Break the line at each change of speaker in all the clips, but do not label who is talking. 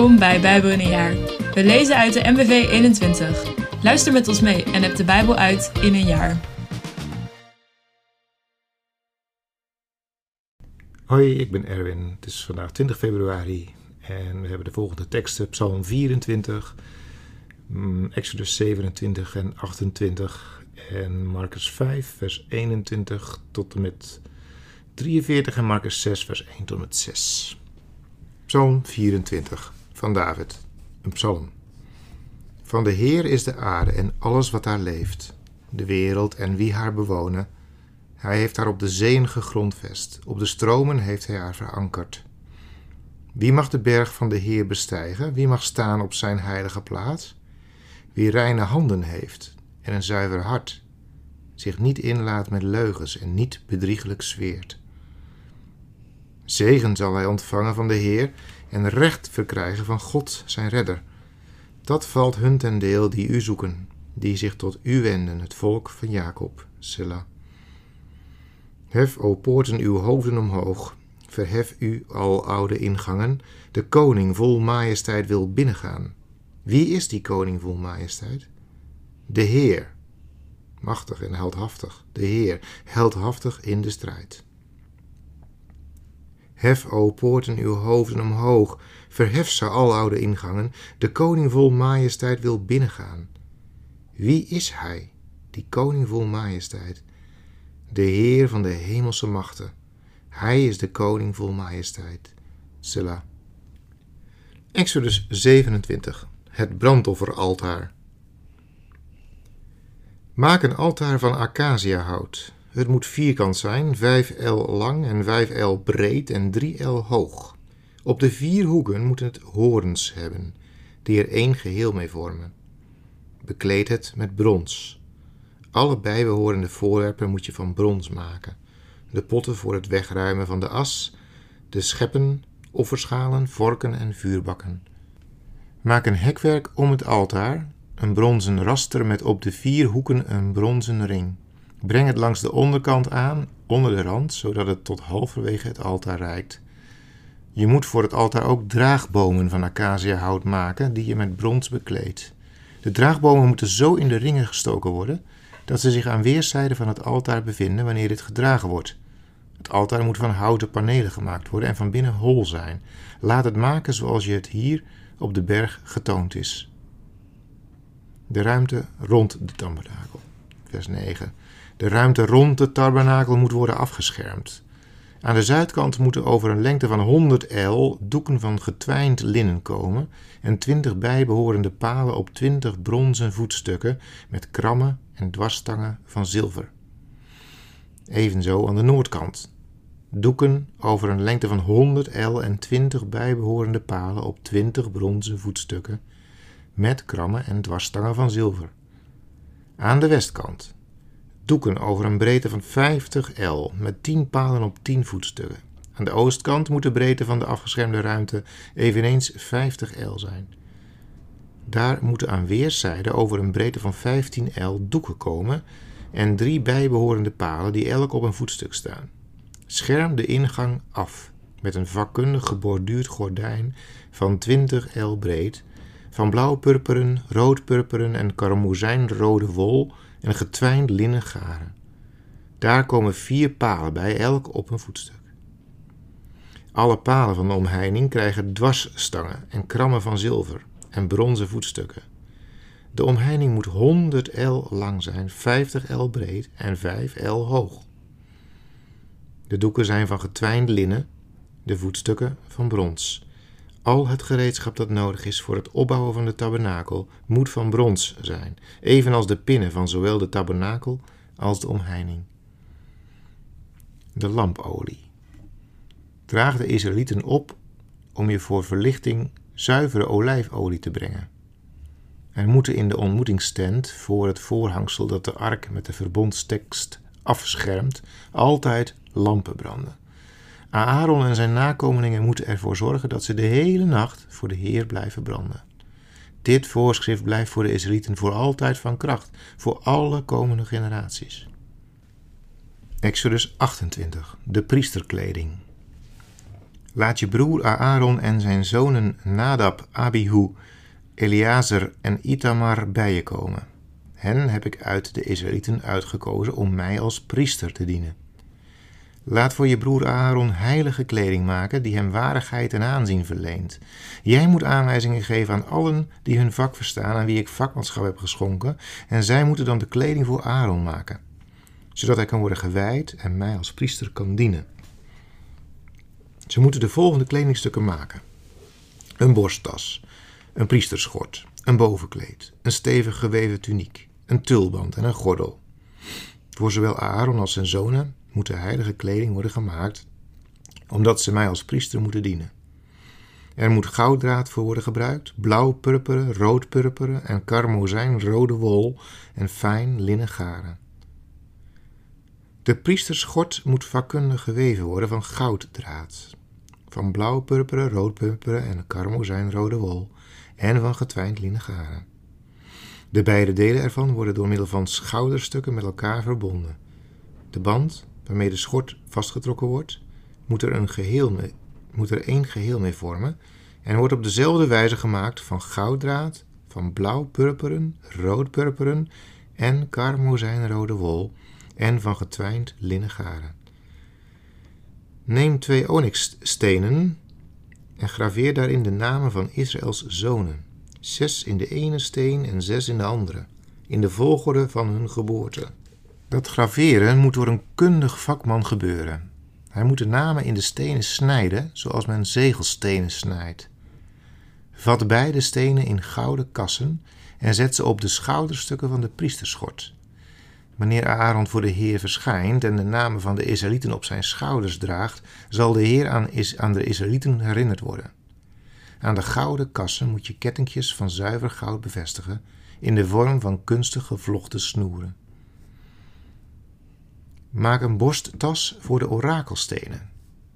Welkom bij Bijbel in een jaar. We lezen uit de MBV 21. Luister met ons mee en heb de Bijbel uit in een jaar.
Hoi, ik ben Erwin. Het is vandaag 20 februari en we hebben de volgende teksten: Psalm 24, mm, Exodus 27 en 28 en Marcus 5, vers 21 tot en met 43 en Marcus 6, vers 1 tot en met 6. Psalm 24 van David, een psalm. Van de Heer is de aarde en alles wat daar leeft, de wereld en wie haar bewonen. Hij heeft haar op de zeeën gegrondvest, op de stromen heeft hij haar verankerd. Wie mag de berg van de Heer bestijgen? Wie mag staan op zijn heilige plaats? Wie reine handen heeft en een zuiver hart, zich niet inlaat met leugens en niet bedrieglijk zweert. Zegen zal hij ontvangen van de Heer en recht verkrijgen van God, zijn redder. Dat valt hun ten deel die u zoeken, die zich tot u wenden, het volk van Jacob, Silla. Hef, o poorten, uw hoofden omhoog, verhef u, al oude ingangen, de koning vol majesteit wil binnengaan. Wie is die koning vol majesteit? De Heer, machtig en heldhaftig, de Heer, heldhaftig in de strijd. Hef, o poorten, uw hoofden omhoog, verhef ze aloude ingangen, de koning vol majesteit wil binnengaan. Wie is hij, die koning vol majesteit? De Heer van de hemelse machten. Hij is de koning vol majesteit. Selah. Exodus 27. Het brandofferaltaar. Maak een altaar van acaciahout. Het moet vierkant zijn, 5 L lang en 5 L breed en 3 L hoog. Op de vier hoeken moet het horens hebben, die er één geheel mee vormen. Bekleed het met brons. Alle bijbehorende voorwerpen moet je van brons maken. De potten voor het wegruimen van de as, de scheppen, offerschalen, vorken en vuurbakken. Maak een hekwerk om het altaar, een bronzen raster met op de vier hoeken een bronzen ring. Breng het langs de onderkant aan, onder de rand, zodat het tot halverwege het altaar reikt. Je moet voor het altaar ook draagbomen van acaciahout maken, die je met brons bekleedt. De draagbomen moeten zo in de ringen gestoken worden dat ze zich aan weerszijden van het altaar bevinden wanneer dit gedragen wordt. Het altaar moet van houten panelen gemaakt worden en van binnen hol zijn. Laat het maken zoals je het hier op de berg getoond is. De ruimte rond de tabernakel. Vers 9. De ruimte rond de tabernakel moet worden afgeschermd. Aan de zuidkant moeten over een lengte van 100 l doeken van getwijnd linnen komen en 20 bijbehorende palen op 20 bronzen voetstukken met krammen en dwarsstangen van zilver. Evenzo aan de noordkant. Doeken over een lengte van 100 l en 20 bijbehorende palen op 20 bronzen voetstukken met krammen en dwarsstangen van zilver. Aan de westkant doeken over een breedte van 50 L met 10 palen op 10 voetstukken. Aan de oostkant moet de breedte van de afgeschermde ruimte eveneens 50 L zijn. Daar moeten aan weerszijden over een breedte van 15 L doeken komen en drie bijbehorende palen die elk op een voetstuk staan. Scherm de ingang af met een vakkundig geborduurd gordijn van 20 L breed, van blauw-purperen, rood-purperen en karmozijnrode wol en getwijnd linnen garen. Daar komen vier palen bij, elk op een voetstuk. Alle palen van de omheining krijgen dwarsstangen en krammen van zilver en bronzen voetstukken. De omheining moet 100 L lang zijn, 50 L breed en 5 L hoog. De doeken zijn van getwijnd linnen, de voetstukken van brons. Al het gereedschap dat nodig is voor het opbouwen van de tabernakel moet van brons zijn, evenals de pinnen van zowel de tabernakel als de omheining. De lampolie. Draag de Israëlieten op om je voor verlichting zuivere olijfolie te brengen. Er moeten in de ontmoetingstent voor het voorhangsel dat de ark met de verbondstekst afschermt, altijd lampen branden. Aaron en zijn nakomelingen moeten ervoor zorgen dat ze de hele nacht voor de Heer blijven branden. Dit voorschrift blijft voor de Israëlieten voor altijd van kracht, voor alle komende generaties. Exodus 28, de priesterkleding. Laat je broer Aaron en zijn zonen Nadab, Abihu, Eleazar en Itamar bij je komen. Hen heb ik uit de Israëlieten uitgekozen om mij als priester te dienen. Laat voor je broer Aaron heilige kleding maken die hem waardigheid en aanzien verleent. Jij moet aanwijzingen geven aan allen die hun vak verstaan en wie ik vakmanschap heb geschonken, en zij moeten dan de kleding voor Aaron maken, zodat hij kan worden gewijd en mij als priester kan dienen. Ze moeten de volgende kledingstukken maken: een borsttas, een priesterschort, een bovenkleed, een stevig geweven tuniek, een tulband en een gordel. Voor zowel Aaron als zijn zonen moet de heilige kleding worden gemaakt, omdat ze mij als priester moeten dienen. Er moet gouddraad voor worden gebruikt, blauw purperen, rood purperen en karmozijn rode wol en fijn linnen garen. De priesterschort moet vakkundig geweven worden van gouddraad, van blauw purperen, rood purperen en karmozijn rode wol en van getwijnd linnen garen. De beide delen ervan worden door middel van schouderstukken met elkaar verbonden. De band waarmee de schort vastgetrokken wordt, moet er een geheel moet er één geheel mee vormen en wordt op dezelfde wijze gemaakt van gouddraad, van blauw-purperen, rood-purperen en karmozijnrode wol en van getwijnd linnen garen. Neem twee onyxstenen en graveer daarin de namen van Israëls zonen, zes in de ene steen en zes in de andere, in de volgorde van hun geboorte. Dat graveren moet door een kundig vakman gebeuren. Hij moet de namen in de stenen snijden zoals men zegelstenen snijdt. Vat beide stenen in gouden kassen en zet ze op de schouderstukken van de priesterschort. Wanneer Aaron voor de Heer verschijnt en de namen van de Israëlieten op zijn schouders draagt, zal de Heer aan, aan de Israëlieten herinnerd worden. Aan de gouden kassen moet je kettingjes van zuiver goud bevestigen in de vorm van kunstig gevlochten snoeren. Maak een borsttas voor de orakelstenen.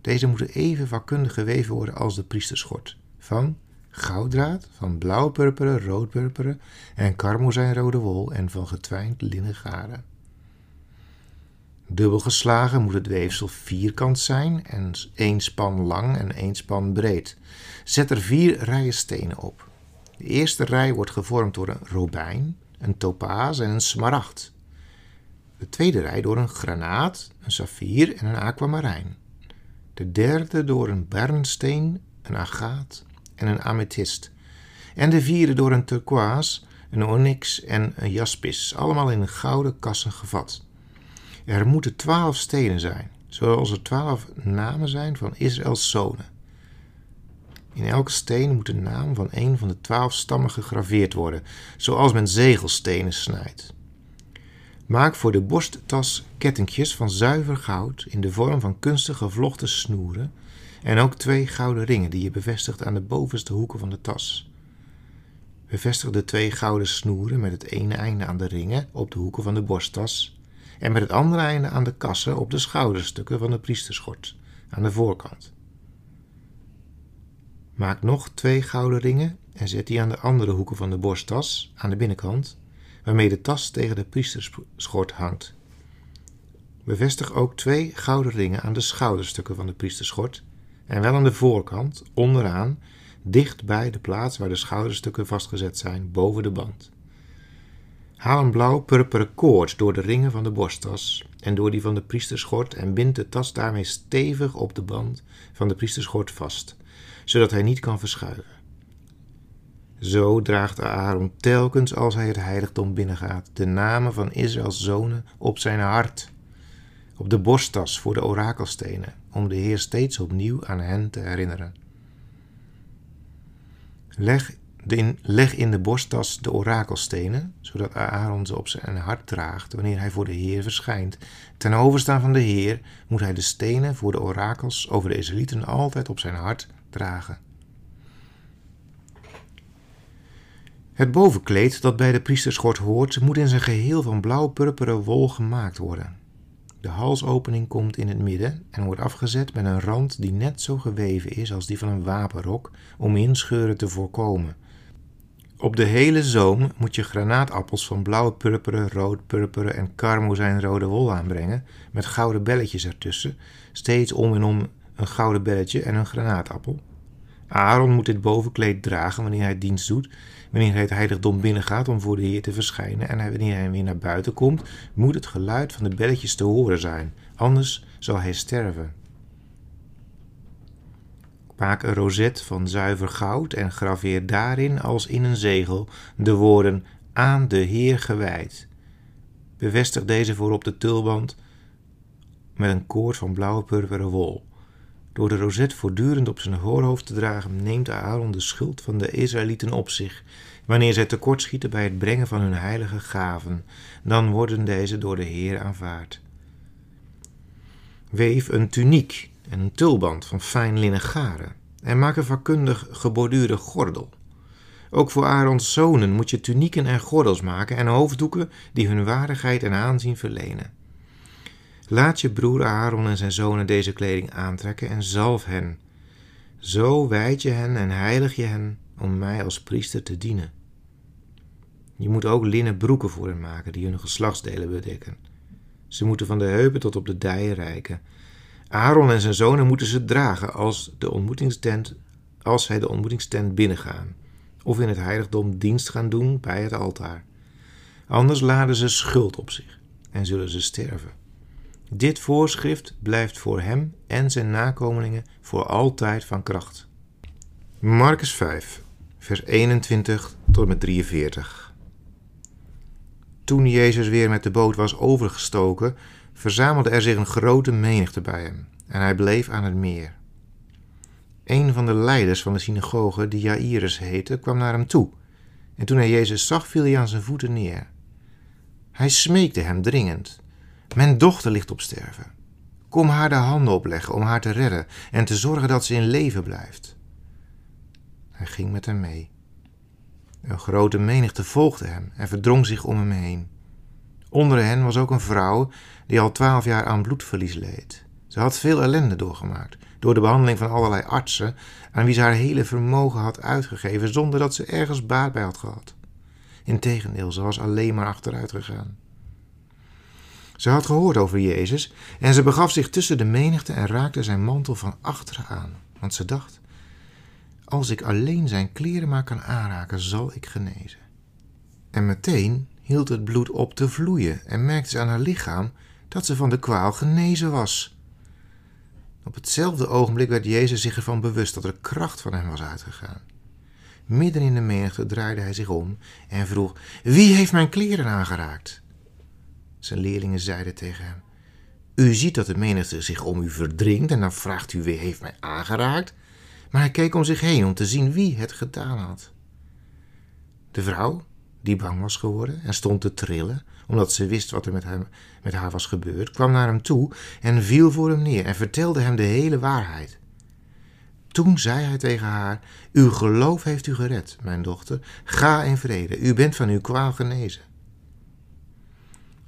Deze moeten even vakkundig geweven worden als de priesterschort. Van gouddraad, van blauw-purperen, rood-purperen en karmozijnrode wol en van getwijnd linnen garen. Dubbel geslagen moet het weefsel vierkant zijn en één span lang en één span breed. Zet er vier rijen stenen op. De eerste rij wordt gevormd door een robijn, een topaas en een smaragd. De tweede rij door een granaat, een saffier en een aquamarijn. De derde door een bernsteen, een agaat en een amethyst. En de vierde door een turquoise, een onyx en een jaspis, allemaal in gouden kassen gevat. Er moeten twaalf stenen zijn, zoals er twaalf namen zijn van Israëls zonen. In elke steen moet de naam van een van de twaalf stammen gegraveerd worden, zoals men zegelstenen snijdt. Maak voor de borsttas kettingjes van zuiver goud in de vorm van kunstig gevlochten snoeren en ook twee gouden ringen die je bevestigt aan de bovenste hoeken van de tas. Bevestig de twee gouden snoeren met het ene einde aan de ringen op de hoeken van de borsttas en met het andere einde aan de kassen op de schouderstukken van de priesterschort aan de voorkant. Maak nog twee gouden ringen en zet die aan de andere hoeken van de borsttas aan de binnenkant waarmee de tas tegen de priesterschort hangt. Bevestig ook twee gouden ringen aan de schouderstukken van de priesterschort en wel aan de voorkant, onderaan, dicht bij de plaats waar de schouderstukken vastgezet zijn, boven de band. Haal een blauw-purperen koord door de ringen van de borsttas en door die van de priesterschort en bind de tas daarmee stevig op de band van de priesterschort vast, zodat hij niet kan verschuiven. Zo draagt Aaron telkens als hij het heiligdom binnengaat de namen van Israëls zonen op zijn hart, op de borsttas voor de orakelstenen, om de Heer steeds opnieuw aan hen te herinneren. Leg in, leg in de borsttas de orakelstenen, zodat Aaron ze op zijn hart draagt wanneer hij voor de Heer verschijnt. Ten overstaan van de Heer moet hij de stenen voor de orakels over de Israëlieten altijd op zijn hart dragen. Het bovenkleed dat bij de priesterschort hoort, moet in zijn geheel van blauw-purperen wol gemaakt worden. De halsopening komt in het midden en wordt afgezet met een rand die net zo geweven is als die van een wapenrok om inscheuren te voorkomen. Op de hele zoom moet je granaatappels van blauwe purperen, rood purperen en karmozijnrode wol aanbrengen met gouden belletjes ertussen, steeds om en om een gouden belletje en een granaatappel. Aaron moet dit bovenkleed dragen wanneer hij dienst doet. Wanneer hij het heiligdom binnengaat om voor de Heer te verschijnen en wanneer hij weer naar buiten komt, moet het geluid van de belletjes te horen zijn. Anders zal hij sterven. Maak een rozet van zuiver goud en graveer daarin als in een zegel de woorden aan de Heer gewijd. Bevestig deze voor op de tulband met een koord van blauwe purperen wol. Door de rozet voortdurend op zijn voorhoofd te dragen, neemt Aaron de schuld van de Israëlieten op zich. Wanneer zij tekortschieten bij het brengen van hun heilige gaven, dan worden deze door de Heer aanvaard. Weef een tuniek en een tulband van fijn linnen garen en maak een vakkundig geborduurde gordel. Ook voor Aarons zonen moet je tunieken en gordels maken en hoofddoeken die hun waardigheid en aanzien verlenen. Laat je broer Aaron en zijn zonen deze kleding aantrekken en zalf hen. Zo wijd je hen en heilig je hen om mij als priester te dienen. Je moet ook linnen broeken voor hen maken die hun geslachtsdelen bedekken. Ze moeten van de heupen tot op de dijen reiken. Aaron en zijn zonen moeten ze dragen als, de ontmoetingstent, als zij de ontmoetingstent binnengaan, of in het heiligdom dienst gaan doen bij het altaar. Anders laden ze schuld op zich en zullen ze sterven. Dit voorschrift blijft voor hem en zijn nakomelingen voor altijd van kracht. Marcus 5, vers 21 tot met 43. Toen Jezus weer met de boot was overgestoken, verzamelde er zich een grote menigte bij hem en hij bleef aan het meer. Een van de leiders van de synagoge, die Jairus heette, kwam naar hem toe. En toen hij Jezus zag, viel hij aan zijn voeten neer. Hij smeekte hem dringend mijn dochter ligt op sterven. Kom haar de handen opleggen om haar te redden en te zorgen dat ze in leven blijft. Hij ging met hem mee. Een grote menigte volgde hem en verdrong zich om hem heen. Onder hen was ook een vrouw die al twaalf jaar aan bloedverlies leed. Ze had veel ellende doorgemaakt door de behandeling van allerlei artsen aan wie ze haar hele vermogen had uitgegeven zonder dat ze ergens baat bij had gehad. Integendeel, ze was alleen maar achteruit gegaan. Ze had gehoord over Jezus en ze begaf zich tussen de menigte en raakte zijn mantel van achteren aan, want ze dacht: Als ik alleen zijn kleren maar kan aanraken, zal ik genezen. En meteen hield het bloed op te vloeien en merkte ze aan haar lichaam dat ze van de kwaal genezen was. Op hetzelfde ogenblik werd Jezus zich ervan bewust dat er kracht van hem was uitgegaan. Midden in de menigte draaide hij zich om en vroeg: Wie heeft mijn kleren aangeraakt? Zijn leerlingen zeiden tegen hem: U ziet dat de menigte zich om u verdringt en dan vraagt u wie heeft mij aangeraakt. Maar hij keek om zich heen om te zien wie het gedaan had. De vrouw, die bang was geworden en stond te trillen, omdat ze wist wat er met, hem, met haar was gebeurd, kwam naar hem toe en viel voor hem neer en vertelde hem de hele waarheid. Toen zei hij tegen haar: Uw geloof heeft u gered, mijn dochter. Ga in vrede. U bent van uw kwaal genezen.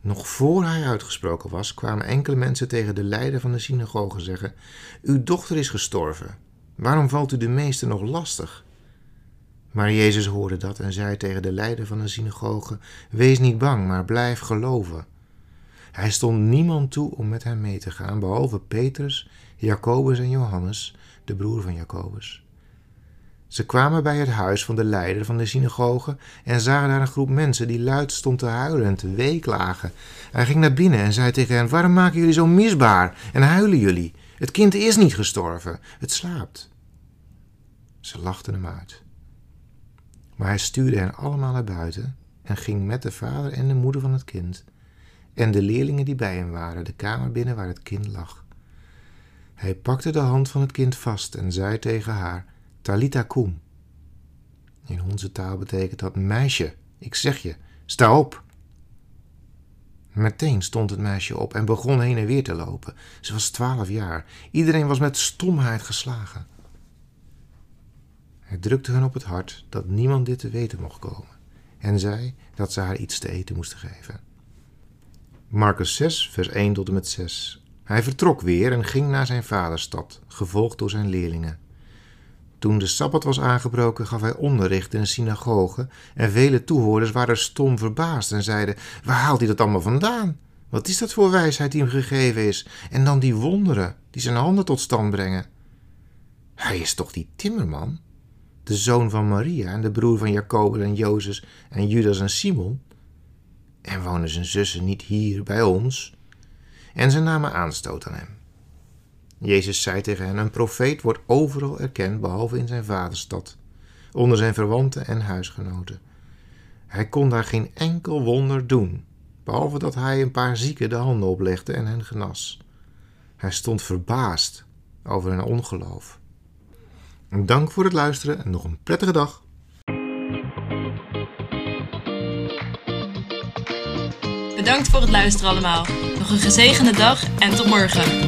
Nog voor hij uitgesproken was, kwamen enkele mensen tegen de leider van de synagoge zeggen: Uw dochter is gestorven. Waarom valt u de meester nog lastig? Maar Jezus hoorde dat en zei tegen de leider van de synagoge: Wees niet bang, maar blijf geloven. Hij stond niemand toe om met hem mee te gaan, behalve Petrus, Jacobus en Johannes, de broer van Jacobus. Ze kwamen bij het huis van de leider van de synagoge en zagen daar een groep mensen die luid stond te huilen en te weeklagen. Hij ging naar binnen en zei tegen hen: Waarom maken jullie zo misbaar en huilen jullie? Het kind is niet gestorven, het slaapt. Ze lachten hem uit. Maar hij stuurde hen allemaal naar buiten en ging met de vader en de moeder van het kind en de leerlingen die bij hem waren de kamer binnen waar het kind lag. Hij pakte de hand van het kind vast en zei tegen haar: Talita kum. In onze taal betekent dat meisje, ik zeg je, sta op. Meteen stond het meisje op en begon heen en weer te lopen. Ze was twaalf jaar. Iedereen was met stomheid geslagen. Hij drukte hen op het hart dat niemand dit te weten mocht komen en zei dat ze haar iets te eten moesten geven. Marcus 6, vers 1 tot en met 6. Hij vertrok weer en ging naar zijn vaderstad, gevolgd door zijn leerlingen. Toen de sabbat was aangebroken, gaf hij onderricht in een synagoge en vele toehoorders waren stom verbaasd en zeiden: Waar haalt hij dat allemaal vandaan? Wat is dat voor wijsheid die hem gegeven is? En dan die wonderen die zijn handen tot stand brengen. Hij is toch die timmerman? De zoon van Maria en de broer van Jacobus en Jozef en Judas en Simon? En wonen zijn zussen niet hier bij ons? En ze namen aanstoot aan hem. Jezus zei tegen hen: Een profeet wordt overal erkend, behalve in zijn vaderstad, onder zijn verwanten en huisgenoten. Hij kon daar geen enkel wonder doen, behalve dat hij een paar zieken de handen oplegde en hen genas. Hij stond verbaasd over hun ongeloof. Dank voor het luisteren en nog een prettige dag.
Bedankt voor het luisteren allemaal. Nog een gezegende dag en tot morgen.